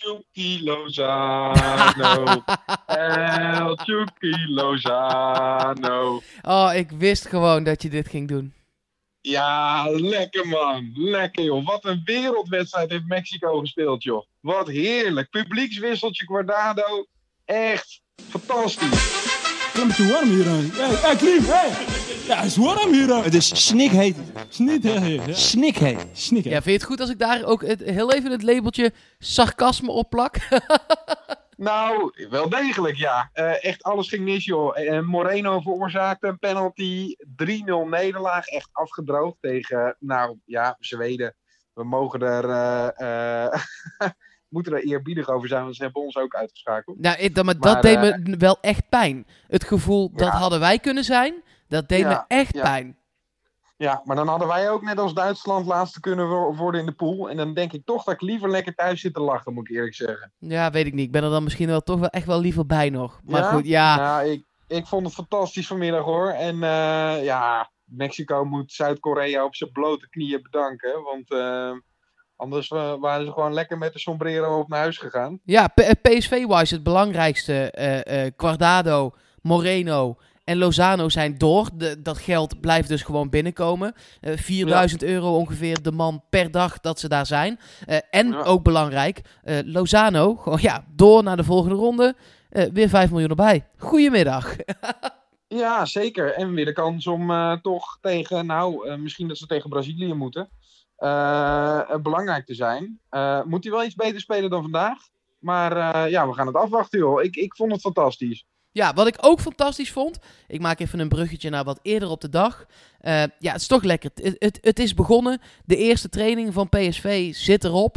Chucky Lozano. El Chucky Lozano. Oh, ik wist gewoon dat je dit ging doen. Ja, lekker man. Lekker joh. Wat een wereldwedstrijd heeft Mexico gespeeld joh. Wat heerlijk. Publiekswisseltje Guardado. Echt fantastisch. Het is te warm hier. Hey, hey Klim, hey. Ja, het is warm hier. Het is snikheet. Sneed heet. Ja. Snikheet. Ja, vind je het goed als ik daar ook het, heel even het labeltje sarcasme op plak? Nou, wel degelijk ja. Eh, echt alles ging mis joh. En Moreno veroorzaakte een penalty. 3-0 nederlaag. Echt afgedroogd tegen, nou ja, Zweden. We mogen er... eh, eh, moeten er eerbiedig over zijn, want ze hebben ons ook uitgeschakeld. nou, ik- dat, maar Maar, dat deed eh, me wel echt pijn. Het gevoel, dat Ja. hadden wij kunnen zijn, dat deed Ja, me echt ja. pijn. Ja, maar dan hadden wij ook net als Duitsland laatste kunnen wo- worden in de pool. En dan denk ik toch dat ik liever lekker thuis zit te lachen, moet ik eerlijk zeggen. Ja, weet ik niet. Ik ben er dan misschien wel toch wel echt wel liever bij nog. Maar Ja? goed, ja. Nou, ik, ik vond het fantastisch vanmiddag hoor. En eh, ja, Mexico moet Zuid-Korea op zijn blote knieën bedanken. Want eh, anders eh, waren ze gewoon lekker met de sombrero op naar huis gegaan. Ja, P- eh, PSV-wise het belangrijkste. eh eh Guardado, Moreno en Lozano zijn door. De, dat geld blijft dus gewoon binnenkomen. Eh 4000 euro ongeveer de man per dag dat ze daar zijn. Eh, en Ja. ook belangrijk, eh, Lozano, gewoon ja, door naar de volgende ronde. Eh, weer 5 miljoen erbij. Goedemiddag. Ja, zeker. En weer de kans om eh, toch tegen, nou, eh, misschien dat ze tegen Brazilië moeten. eh, belangrijk te zijn. Moet hij wel iets beter spelen dan vandaag? Maar ja, we gaan het afwachten, joh. Ik, ik vond het fantastisch. Ja, wat ik ook fantastisch vond. Ik maak even een bruggetje naar wat eerder op de dag. Ja, het is toch lekker. Het, het, het is begonnen. De eerste training van PSV zit erop.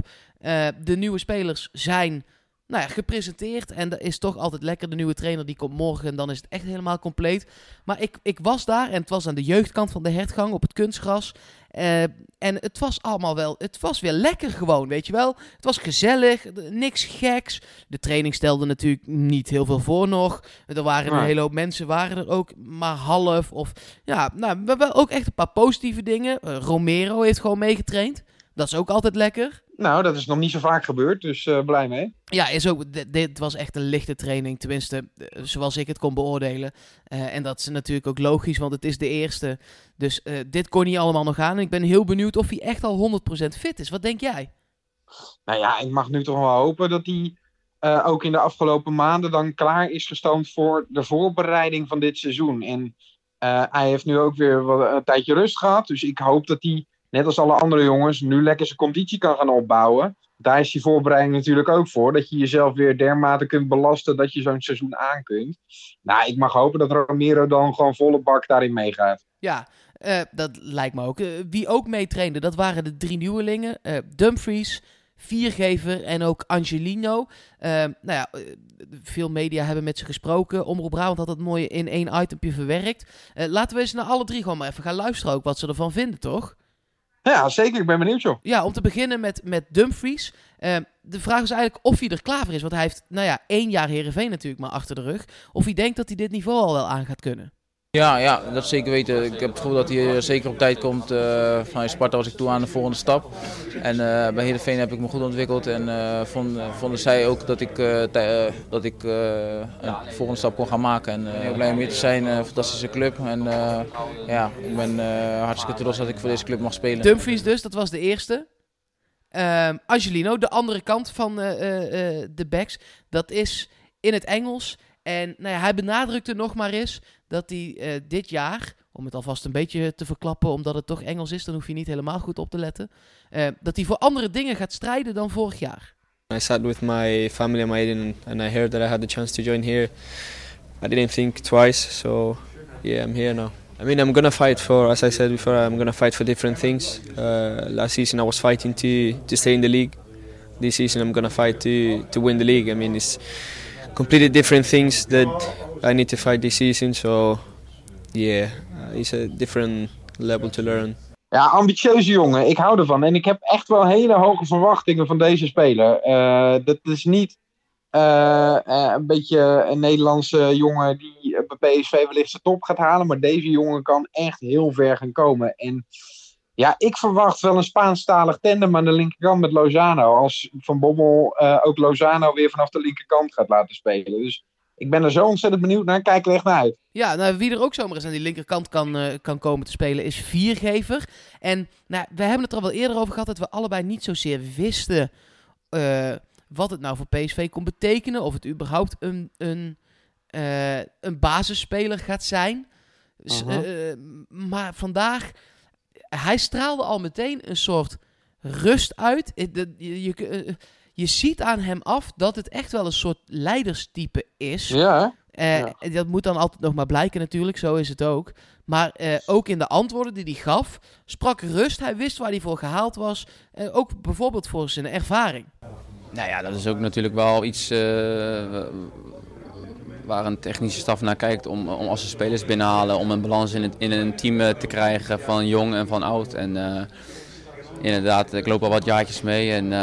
De nieuwe spelers zijn nou ja, gepresenteerd. En dat is toch altijd lekker. De nieuwe trainer die komt morgen. En dan is het echt helemaal compleet. Maar ik, ik was daar. En het was aan de jeugdkant van de hertgang op het kunstgras. Eh, en het was allemaal wel. Het was weer lekker gewoon, weet je wel. Het was gezellig. Niks geks. De training stelde natuurlijk niet heel veel voor nog. Er waren een hele hoop mensen, waren er ook maar half. Of ja, nou, we hebben ook echt een paar positieve dingen. Eh, Romero heeft gewoon meegetraind. Dat is ook altijd lekker. Nou, dat is nog niet zo vaak gebeurd, dus eh, blij mee. Ja, is ook, dit, dit was echt een lichte training. Tenminste, eh, zoals ik het kon beoordelen. Eh, en dat is natuurlijk ook logisch, want het is de eerste. Dus dit kon niet allemaal nog aan. En ik ben heel benieuwd of hij echt al 100% fit is. Wat denk jij? Nou ja, ik mag nu toch wel hopen dat hij ook in de afgelopen maanden dan klaar is gestoomd voor de voorbereiding van dit seizoen. En hij heeft nu ook weer wat, een tijdje rust gehad. Dus ik hoop dat hij, net als alle andere jongens, nu lekker zijn conditie kan gaan opbouwen. Daar is die voorbereiding natuurlijk ook voor. Dat je jezelf weer dermate kunt belasten dat je zo'n seizoen aan kunt. Nou, ik mag hopen dat Romero dan gewoon volle bak daarin meegaat. Ja, eh, dat lijkt me ook. Eh, wie ook meetrainde, dat waren de drie nieuwelingen. eh Dumfries, Viergever en ook Angelino. Nou ja, veel media hebben met ze gesproken. Omroep Brabant had het mooi in één itempje verwerkt. Laten we eens naar alle drie gewoon maar even gaan luisteren ook wat ze ervan vinden, toch? Ja, zeker. Ik ben benieuwd, joh. Ja, om te beginnen met, met Dumfries. Eh, de vraag is eigenlijk of hij er klaar voor is. Want hij heeft, nou ja, één jaar Heerenveen natuurlijk maar achter de rug. Of hij denkt dat hij dit niveau al wel aan gaat kunnen. Ja, ja, dat zeker weten. Ik heb het gevoel dat hij zeker op tijd komt. Eh vanuit Sparta was ik toe aan de volgende stap. En eh, bij Heerenveen heb ik me goed ontwikkeld. En eh, vond, vonden zij ook dat ik, eh, eh, dat ik eh, een volgende stap kon gaan maken. En eh, heel blij om hier te zijn. Een fantastische club. En eh, ja, ik ben eh, hartstikke trots dat ik voor deze club mag spelen. Dumfries dus, dat was de eerste. Ehm, Angelino, de andere kant van eh, eh, eh, de backs, dat is in het Engels. En nou hij benadrukte nog maar eens dat hij eh, dit jaar, om het alvast een beetje te verklappen, omdat het toch Engels is, dan hoef je niet helemaal goed op te letten, eh, dat hij voor andere dingen gaat strijden dan vorig jaar. I sat with my family and my agent, and I heard that I had the chance to join here. I didn't think twice, so yeah, I'm here now. I mean, I'm gonna fight for, as I said before, I'm gonna fight for different things. Uh, last season, I was fighting to to stay in the league. This season, I'm gonna fight to to win the league. I mean, it's completely different things that I need to fight this season. So yeah, uh, it's a different level to learn. Ja, ambitieuze jongen. Ik hou ervan. En ik heb echt wel hele hoge verwachtingen van deze speler. Eh, dat is niet eh, eh, een beetje een Nederlandse jongen die bij PSV wellicht zijn top gaat halen. Maar deze jongen kan echt heel ver gaan komen. En Ja, ik verwacht wel een Spaanstalig tandem aan de linkerkant met Lozano. Als Van Bommel uh, ook Lozano weer vanaf de linkerkant gaat laten spelen. Dus ik ben er zo ontzettend benieuwd naar. Kijk er echt naar uit. Ja, nou, wie er ook zomaar eens aan die linkerkant kan, uh, kan komen te spelen is Viergever. En nou, we hebben het er al wel eerder over gehad dat we allebei niet zozeer wisten uh, wat het nou voor PSV kon betekenen. Of het überhaupt een, een, uh, een basisspeler gaat zijn. -huh. maar vandaag, hij straalde al meteen een soort rust uit. Je, je, je ziet aan hem af dat het echt wel een soort leiderstype is. Ja. Uh, ja. Dat moet dan altijd nog maar blijken natuurlijk, zo is het ook. Maar uh, ook in de antwoorden die hij gaf, sprak rust. Hij wist waar hij voor gehaald was. Uh, ook bijvoorbeeld voor zijn ervaring. Nou ja, dat is ook natuurlijk wel iets waar een technische staf naar kijkt. Om, om als ze spelers binnenhalen, om een balans in, het, in een team te krijgen van jong en van oud. En inderdaad, ik loop al wat jaartjes mee en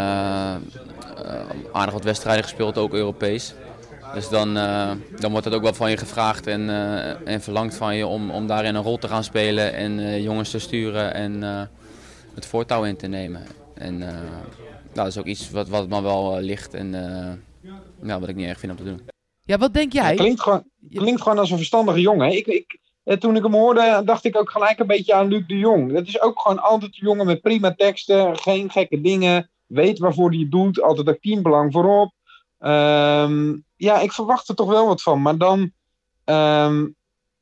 aardig wat wedstrijden gespeeld, ook Europees. Dus dan, dan wordt het ook wel van je gevraagd en, en verlangd van je om, om daarin een rol te gaan spelen en jongens te sturen en het voortouw in te nemen. En dat is ook iets wat, wat me wel ligt en nou, wat ik niet erg vind om te doen. Ja, wat denk jij? Het klinkt gewoon, klinkt gewoon als een verstandige jongen. Ik, ik, toen ik hem hoorde, dacht ik ook gelijk een beetje aan Luc de Jong. Dat is ook gewoon altijd een jongen met prima teksten, geen gekke dingen, weet waarvoor hij het doet, altijd dat teambelang voorop. Um, ja, ik verwacht er toch wel wat van. Maar dan um,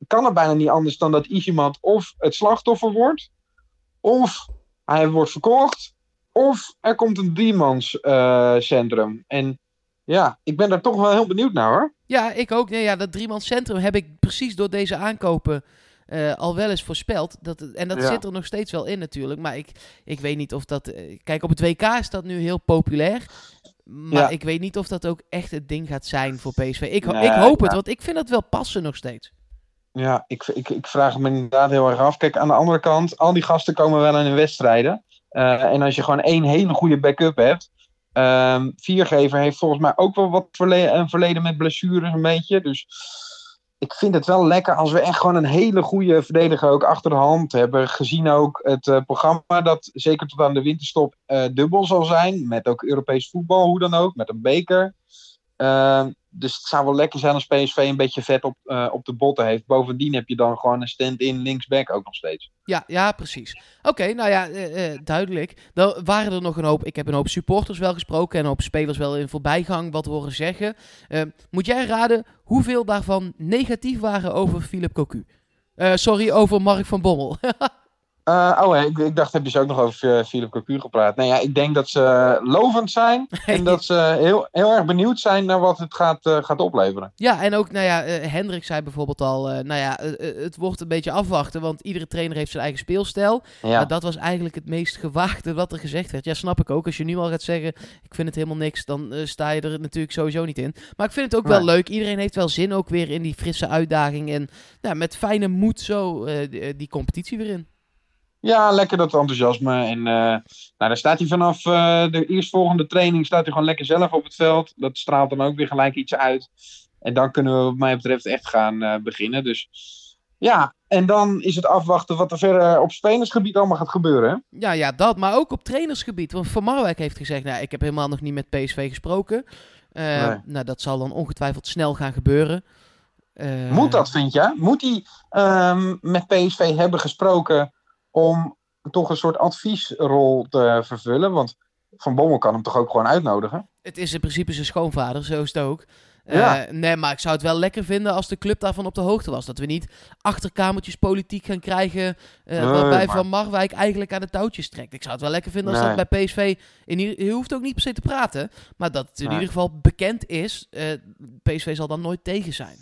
kan het bijna niet anders dan dat iemand of het slachtoffer wordt, of hij wordt verkocht, of er komt een driemans uh, centrum. En ja, ik ben daar toch wel heel benieuwd naar hoor. Ja, ik ook. Nee, ja, dat driemans centrum heb ik precies door deze aankopen uh, al wel eens voorspeld. Dat, en dat ja. zit er nog steeds wel in natuurlijk. Maar ik, ik weet niet of dat... Uh, kijk, op het WK is dat nu heel populair. Maar ja. ik weet niet of dat ook echt het ding gaat zijn voor PSV. Ik, nee, ik hoop ja. het, want ik vind het wel passen nog steeds. Ja, ik, ik, ik vraag me inderdaad heel erg af. Kijk, aan de andere kant, al die gasten komen wel in hun wedstrijden. Uh, en als je gewoon één hele goede backup hebt. Um, Viergever heeft volgens mij ook wel wat een verleden met blessures een beetje. Dus ik vind het wel lekker als we echt gewoon een hele goede verdediger ook achter de hand hebben. Gezien ook het uh, programma dat zeker tot aan de winterstop uh, dubbel zal zijn. Met ook Europees voetbal, hoe dan ook. Met een beker. Uh, dus het zou wel lekker zijn als PSV een beetje vet op, uh, op de botten heeft. Bovendien heb je dan gewoon een stand-in linksback ook nog steeds. Ja, ja precies. Oké, nou ja, uh, uh, duidelijk. Dan waren er nog een hoop, ik heb een hoop supporters wel gesproken en een hoop spelers wel in voorbijgang wat horen zeggen. moet jij raden hoeveel daarvan negatief waren over Philip Cocu? sorry, over Mark van Bommel. Uh, oh, ik, ik, dacht, heb je ze ook nog over Philip Cocu gepraat? Nou ja, ik denk dat ze lovend zijn en dat ze heel, heel erg benieuwd zijn naar wat het gaat, uh, gaat opleveren. Ja, en ook, nou ja, Hendrik zei bijvoorbeeld al, nou ja, het wordt een beetje afwachten, want iedere trainer heeft zijn eigen speelstijl. Ja. Maar dat was eigenlijk het meest gewaagde wat er gezegd werd. Ja, snap ik ook. Als je nu al gaat zeggen, ik vind het helemaal niks, dan sta je er natuurlijk sowieso niet in. Maar ik vind het ook nee. wel leuk. Iedereen heeft wel zin ook weer in die frisse uitdaging en nou, met fijne moed zo die, die competitie weer in. Ja, lekker dat enthousiasme. En uh, nou, daar staat hij vanaf uh, de eerstvolgende training staat hij gewoon lekker zelf op het veld. Dat straalt dan ook weer gelijk iets uit. En dan kunnen we wat mij betreft echt gaan uh, beginnen. Dus ja, en dan is het afwachten wat er verder op spelersgebied allemaal gaat gebeuren. Hè? Ja, ja, dat. Maar ook op trainersgebied. Want Van Marwijk heeft gezegd, nou, ik heb helemaal nog niet met PSV gesproken. Nee. Nou, dat zal dan ongetwijfeld snel gaan gebeuren. Moet dat, vind je? Moet hij um, met PSV hebben gesproken om toch een soort adviesrol te vervullen. Want Van Bommel kan hem toch ook gewoon uitnodigen? Het is in principe zijn schoonvader, zo is het ook. Ja. Uh, nee, maar ik zou het wel lekker vinden als de club daarvan op de hoogte was. Dat we niet achterkamertjes politiek gaan krijgen. Uh, nee, waarbij maar... Van Marwijk eigenlijk aan de touwtjes trekt. Ik zou het wel lekker vinden als nee. dat bij PSV. In ieder, je hoeft ook niet per se te praten. Maar dat het in nee. ieder geval bekend is. Uh, PSV zal dan nooit tegen zijn.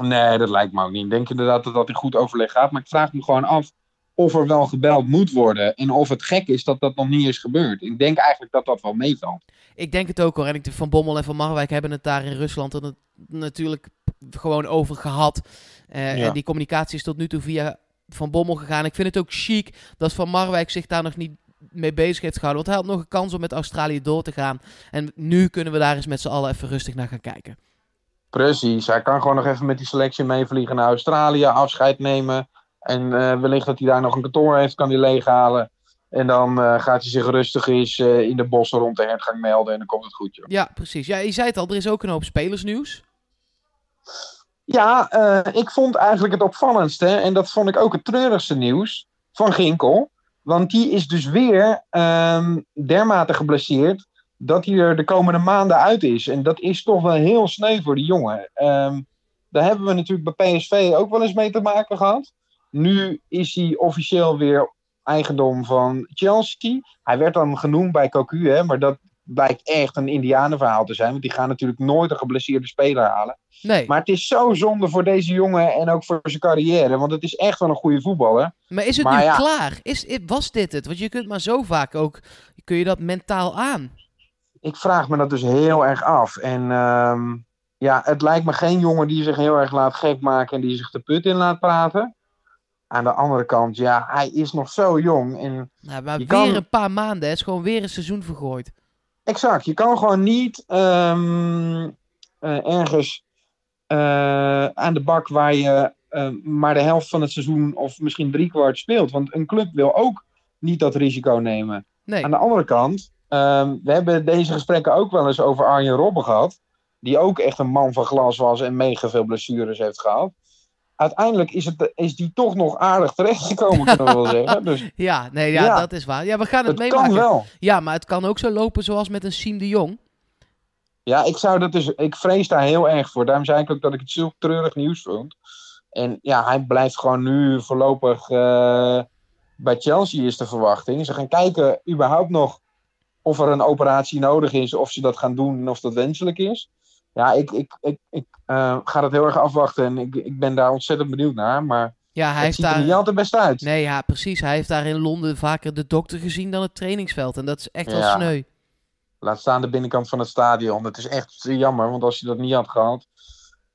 Nee, dat lijkt me ook niet. Ik denk inderdaad dat dat in goed overleg gaat. Maar ik vraag me gewoon af of er wel gebeld moet worden. En of het gek is dat dat nog niet is gebeurd. Ik denk eigenlijk dat dat wel meevalt. Ik denk het ook hoor. En ik, Van Bommel en Van Marwijk hebben het daar in Rusland er natuurlijk gewoon over gehad. Uh, ja. En die communicatie is tot nu toe via Van Bommel gegaan. Ik vind het ook chic dat Van Marwijk zich daar nog niet mee bezig heeft gehouden. Want hij had nog een kans om met Australië door te gaan. En nu kunnen we daar eens met z'n allen even rustig naar gaan kijken. Precies. Hij kan gewoon nog even met die selectie meevliegen naar Australië. Afscheid nemen En uh, wellicht dat hij daar nog een kantoor heeft, kan hij leeghalen. En dan uh, gaat hij zich rustig eens uh, in de bossen rond de hertgang melden en dan komt het goed. Joh. Ja, precies. Ja, je zei het al, er is ook een hoop spelersnieuws. Ja, ik vond eigenlijk het opvallendste, en dat vond ik ook het treurigste nieuws, van Ginkel. Want die is dus weer um, dermate geblesseerd dat hij er de komende maanden uit is. En dat is toch wel heel sneu voor die jongen. Um, daar hebben we natuurlijk bij PSV ook wel eens mee te maken gehad. Nu is hij officieel weer eigendom van Chelsea. Hij werd dan genoemd bij Cocu, hè, maar dat blijkt echt een Indianenverhaal te zijn. Want die gaan natuurlijk nooit een geblesseerde speler halen. Nee. Maar het is zo zonde voor deze jongen en ook voor zijn carrière. Want het is echt wel een goede voetballer. Maar is het maar nu ja. klaar? Is, was dit het? Want je kunt maar zo vaak ook... Kun je dat mentaal aan? Ik vraag me dat dus heel erg af. En um, ja, het lijkt me geen jongen die zich heel erg laat gek maken... en die zich de put in laat praten. Aan de andere kant, ja, hij is nog zo jong. En nou, maar weer kan... een paar maanden, het is gewoon weer een seizoen vergooid. Exact, je kan gewoon niet um, uh, ergens uh, aan de bak waar je uh, maar de helft van het seizoen of misschien driekwart speelt. Want een club wil ook niet dat risico nemen. Nee. Aan de andere kant, um, we hebben deze gesprekken ook wel eens over Arjen Robben gehad. Die ook echt een man van glas was en mega veel blessures heeft gehad uiteindelijk is, het, is die toch nog aardig terechtgekomen, kunnen we wel zeggen. Dus, ja, nee, ja, ja, dat is waar. Ja, we gaan het, het meemaken. kan wel. Ja, maar het kan ook zo lopen zoals met een Siem de Jong. Ja, ik zou dat dus, ik vrees daar heel erg voor. Daarom zei ik ook dat ik het zulk treurig nieuws vond. En ja, hij blijft gewoon nu voorlopig uh, bij Chelsea is de verwachting. Ze gaan kijken überhaupt nog of er een operatie nodig is, of ze dat gaan doen en of dat wenselijk is. Ja, ik, ik, ik, ik uh, ga dat heel erg afwachten en ik, ik ben daar ontzettend benieuwd naar. Maar ja, hij het heeft ziet daar... er niet altijd best uit. Nee, ja, precies. Hij heeft daar in Londen vaker de dokter gezien dan het trainingsveld. En dat is echt wel Ja. sneu. Laat staan de binnenkant van het stadion. Het is echt jammer, want als je dat niet had gehad.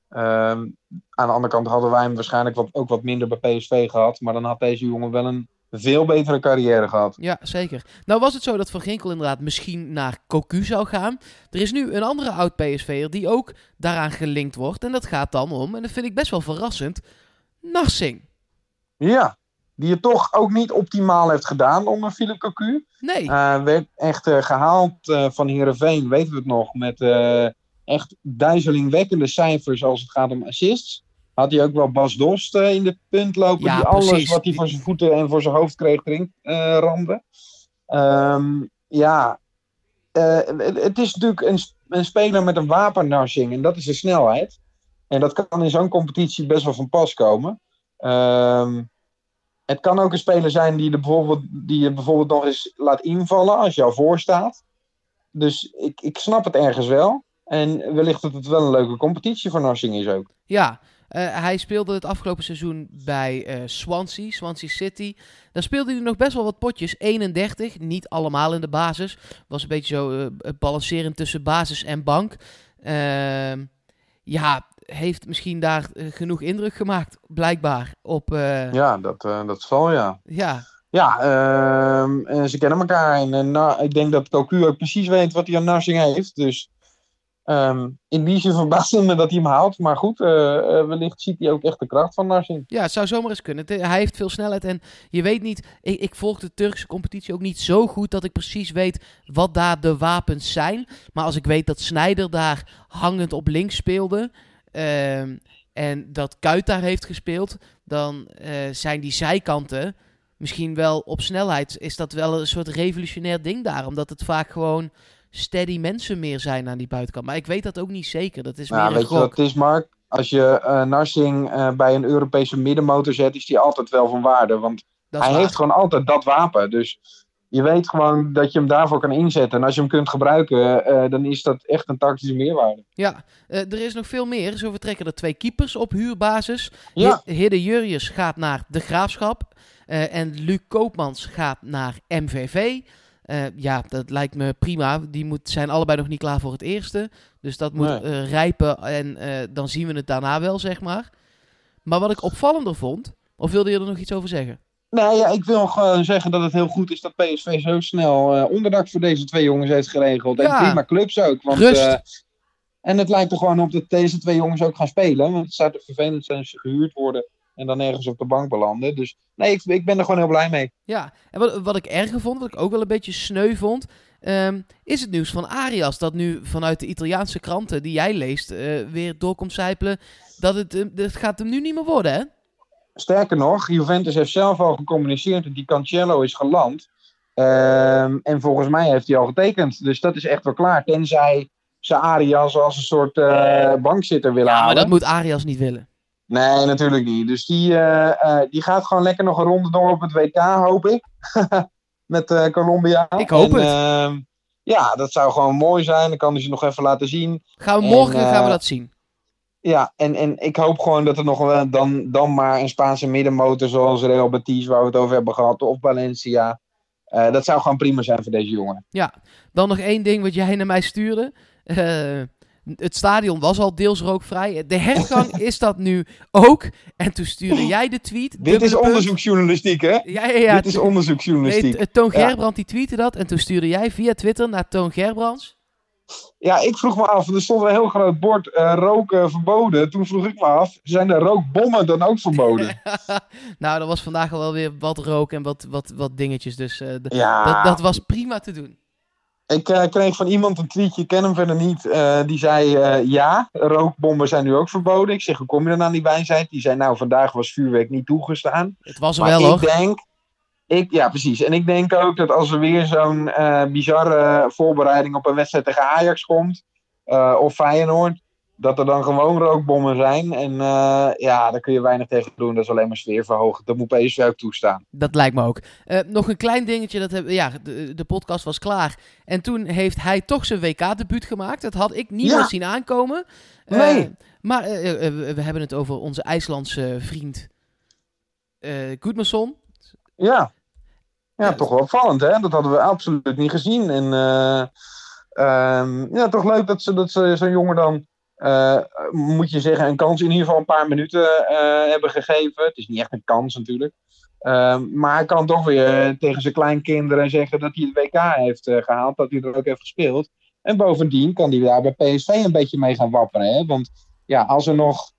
ehm, aan de andere kant hadden wij hem waarschijnlijk wat, ook wat minder bij PSV gehad. Maar dan had deze jongen wel een veel betere carrière gehad. Ja, zeker. Nou was het zo dat Van Ginkel inderdaad misschien naar Cocu zou gaan. Er is nu een andere oud-PSV'er die ook daaraan gelinkt wordt. En dat gaat dan om, en dat vind ik best wel verrassend, Narsing. Ja, die het toch ook niet optimaal heeft gedaan onder Philip Cocu. Nee, Eh, werd echt eh, gehaald eh, van Heerenveen, weten we het nog, met echt duizelingwekkende cijfers als het gaat om assists. Had hij ook wel Bas Dost eh, in de punt lopen, Ja, die alles precies. wat hij voor zijn voeten en voor zijn hoofd kreeg erin ramde. Ehm, ja, eh, het, het is natuurlijk een, een speler met een wapennarsing en dat is de snelheid. En dat kan in zo'n competitie best wel van pas komen. Ehm, het kan ook een speler zijn die, er bijvoorbeeld, die je bijvoorbeeld nog eens laat invallen als je al voor staat. Dus ik, ik snap het ergens wel. En wellicht dat het wel een leuke competitie voor Narsing is ook. ja. Eh, hij speelde het afgelopen seizoen bij eh, Swansea, Swansea City. Daar speelde hij nog best wel wat potjes. 31, niet allemaal in de basis. Was een beetje zo eh, het balanceren tussen basis en bank. Ehm, ja, heeft misschien daar genoeg indruk gemaakt, blijkbaar. Op, ja. Dat, dat zal ja. ja, Ja, ehm, ze kennen elkaar. En ik denk dat Cocu ook precies weet wat hij aan Narsing heeft. Dus ehm, in die zin me dat hij hem haalt. Maar goed, eh, eh, wellicht ziet hij ook echt de kracht van Narsing. Ja, het zou zomaar eens kunnen. Het- hij heeft veel snelheid en je weet niet... Ik, ik volg de Turkse competitie ook niet zo goed dat ik precies weet wat daar de wapens zijn. Maar als ik weet dat Snyder daar hangend op links speelde... ehm, en dat Kuit daar heeft gespeeld... dan eh, zijn die zijkanten misschien wel op snelheid... is dat wel een soort revolutionair ding daar. Omdat het vaak gewoon steady mensen meer zijn aan die buitenkant. Maar ik weet dat ook niet zeker. Dat is Nou, meer een weet je wat het is, Mark? Als je eh, Narsing eh, bij een Europese middenmotor zet, is die altijd wel van waarde. Want Dat hij waar. heeft gewoon altijd dat wapen. Dus je weet gewoon dat je hem daarvoor kan inzetten. En als je hem kunt gebruiken, eh, dan is dat echt een tactische meerwaarde. Ja, er is nog veel meer. Zo vertrekken er twee keepers op huurbasis. Ja. Hi- Hidde Jurjes gaat naar De Graafschap. en Luc Koopmans gaat naar MVV. Eh, ja, dat lijkt me prima. Die moet, zijn allebei nog niet klaar voor het eerste. Dus dat moet Nee. eh, rijpen en eh, dan zien we het daarna wel, zeg maar. Maar wat ik opvallender vond... Of wilde je er nog iets over zeggen? Nee, ja, ik wil gewoon zeggen dat het heel goed is dat PSV zo snel eh, onderdak voor deze twee jongens heeft geregeld. Ja. En prima clubs ook. Want, Rust. eh, en het lijkt er gewoon op dat deze twee jongens ook gaan spelen. Want het zou toch vervelend zijn als ze gehuurd worden En dan ergens op de bank belanden. Dus nee, ik, ik ben er gewoon heel blij mee. Ja, en wat, wat ik erger vond, wat ik ook wel een beetje sneu vond, ehm, is het nieuws van Arias. Dat nu vanuit de Italiaanse kranten die jij leest eh, weer doorkomt zijpelen. Dat het, eh, het gaat hem nu niet meer worden, hè? Sterker nog, Juventus heeft zelf al gecommuniceerd dat die Cancelo is geland. Ehm, en volgens mij heeft hij al getekend. Dus dat is echt wel klaar. Tenzij ze Arias als een soort eh, bankzitter willen Ja, halen. maar dat moet Arias niet willen. Nee, natuurlijk niet. Dus die, eh, eh, die gaat gewoon lekker nog een ronde door op het WK, hoop ik. Met eh, Colombia. Ik hoop En, het. ehm, ja, dat zou gewoon mooi zijn. Dan kan hij ze nog even laten zien. Gaan we En, morgen gaan we dat zien. Ja, en, en ik hoop gewoon dat er nog wel dan, dan maar een Spaanse middenmotor zoals Real Betis, waar we het over hebben gehad, of Valencia. Dat zou gewoon prima zijn voor deze jongen. Dan nog één ding wat jij naar mij stuurde. Eh, het stadion was al deels rookvrij. De hergang is dat nu ook. En toen stuurde jij de tweet. Dit is punt. onderzoeksjournalistiek, hè? Ja, ja, ja. Dit is Nee, onderzoeksjournalistiek. t- Toon Ja. Gerbrand die tweette dat. En toen stuurde jij via Twitter naar Toon Gerbrands. Ja, ik vroeg me af, er stond een heel groot bord eh, roken verboden. Toen vroeg ik me af, zijn de rookbommen dan ook verboden? nou, er was vandaag al wel weer wat rook en wat, wat, wat dingetjes. Dus eh, Ja, dat, dat was prima te doen. Ik eh, kreeg van iemand een tweetje, ik ken hem verder niet. eh, die zei, eh, ja, rookbommen zijn nu ook verboden. Ik zeg, hoe kom je dan aan die wijsheid? Die zei, nou, vandaag was vuurwerk niet toegestaan. Het was er Maar wel ik hoor. denk, ik, ja precies. En ik denk ook dat als er weer zo'n bizarre voorbereiding op een wedstrijd tegen Ajax komt, of Feyenoord, dat er dan gewoon rookbommen zijn. En eh, ja, daar kun je weinig tegen doen. Dat is alleen maar sfeer verhogen. Dat moet PSV ook toestaan. Dat lijkt me ook. Eh, nog een klein dingetje. Dat heb, ja, de, de podcast was klaar. En toen heeft hij toch zijn WK-debuut gemaakt. Dat had ik niet Ja. meer zien aankomen. Eh, Nee. maar we hebben het over onze IJslandse vriend Goedmanson. Ja. Ja, toch wel opvallend, hè? Dat hadden we absoluut niet gezien. En eh, ehm, ja, toch leuk dat ze, dat ze zo'n jongen dan, eh, moet je zeggen, een kans in ieder geval een paar minuten eh, hebben gegeven. Het is niet echt een kans natuurlijk. Ehm, maar hij kan toch weer eh, tegen zijn kleinkinderen zeggen dat hij het WK heeft eh, gehaald, dat hij er ook heeft gespeeld. En bovendien kan hij daar bij PSV een beetje mee gaan wapperen. Hè? Want ja, als er nog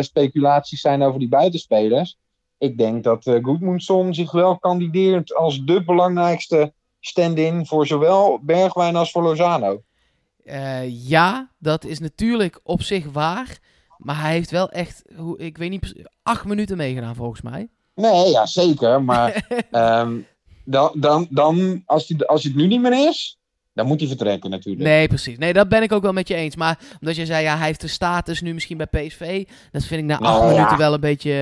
speculaties zijn over die buitenspelers, ik denk dat uh, zich wel kandideert als de belangrijkste stand-in voor zowel Bergwijn als voor Lozano. Eh, ja, dat is natuurlijk op zich waar. Maar hij heeft wel echt, ik weet niet, acht minuten meegedaan volgens mij. Nee, ja, zeker. Maar ehm, dan, dan, dan als, hij, als het nu niet meer is, dan moet hij vertrekken natuurlijk. Nee, precies. Nee, dat ben ik ook wel met je eens. Maar omdat je zei, ja, hij heeft de status nu misschien bij PSV. Dat vind ik na acht Nou, ja. minuten wel een beetje...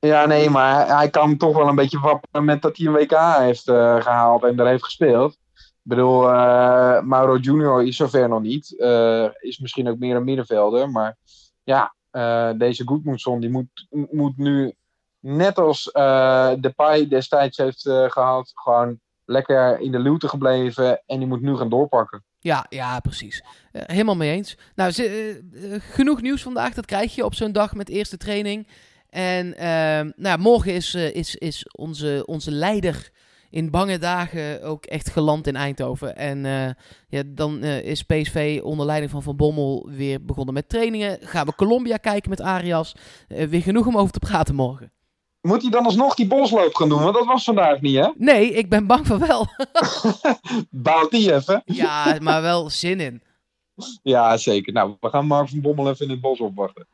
eh, Ja, nee, maar hij kan toch wel een beetje wapperen met dat hij een WK heeft eh, gehaald en daar heeft gespeeld. Ik bedoel, eh, Mauro Junior is zover nog niet. Eh, is misschien ook meer een middenvelder. Maar ja, eh, deze Goedmoedson die moet, moet nu, net als eh Depay destijds heeft eh, gehad, gewoon lekker in de luwte gebleven. En die moet nu gaan doorpakken. Ja, ja, precies. Helemaal mee eens. Nou, genoeg nieuws vandaag. Dat krijg je op zo'n dag met eerste training. En nou, morgen is, is, is onze, onze leider in bange dagen ook echt geland in Eindhoven. En eh, ja, dan eh, is PSV onder leiding van Van Bommel weer begonnen met trainingen. Gaan we Colombia kijken met Arias. Eh, weer genoeg om over te praten morgen. Moet hij dan alsnog die bosloop gaan doen? Want dat was vandaag niet, hè? Nee, ik ben bang van wel. Baalt die even? ja, maar wel zin in. Ja, zeker. Nou, we gaan Mark van Bommel even in het bos opwachten.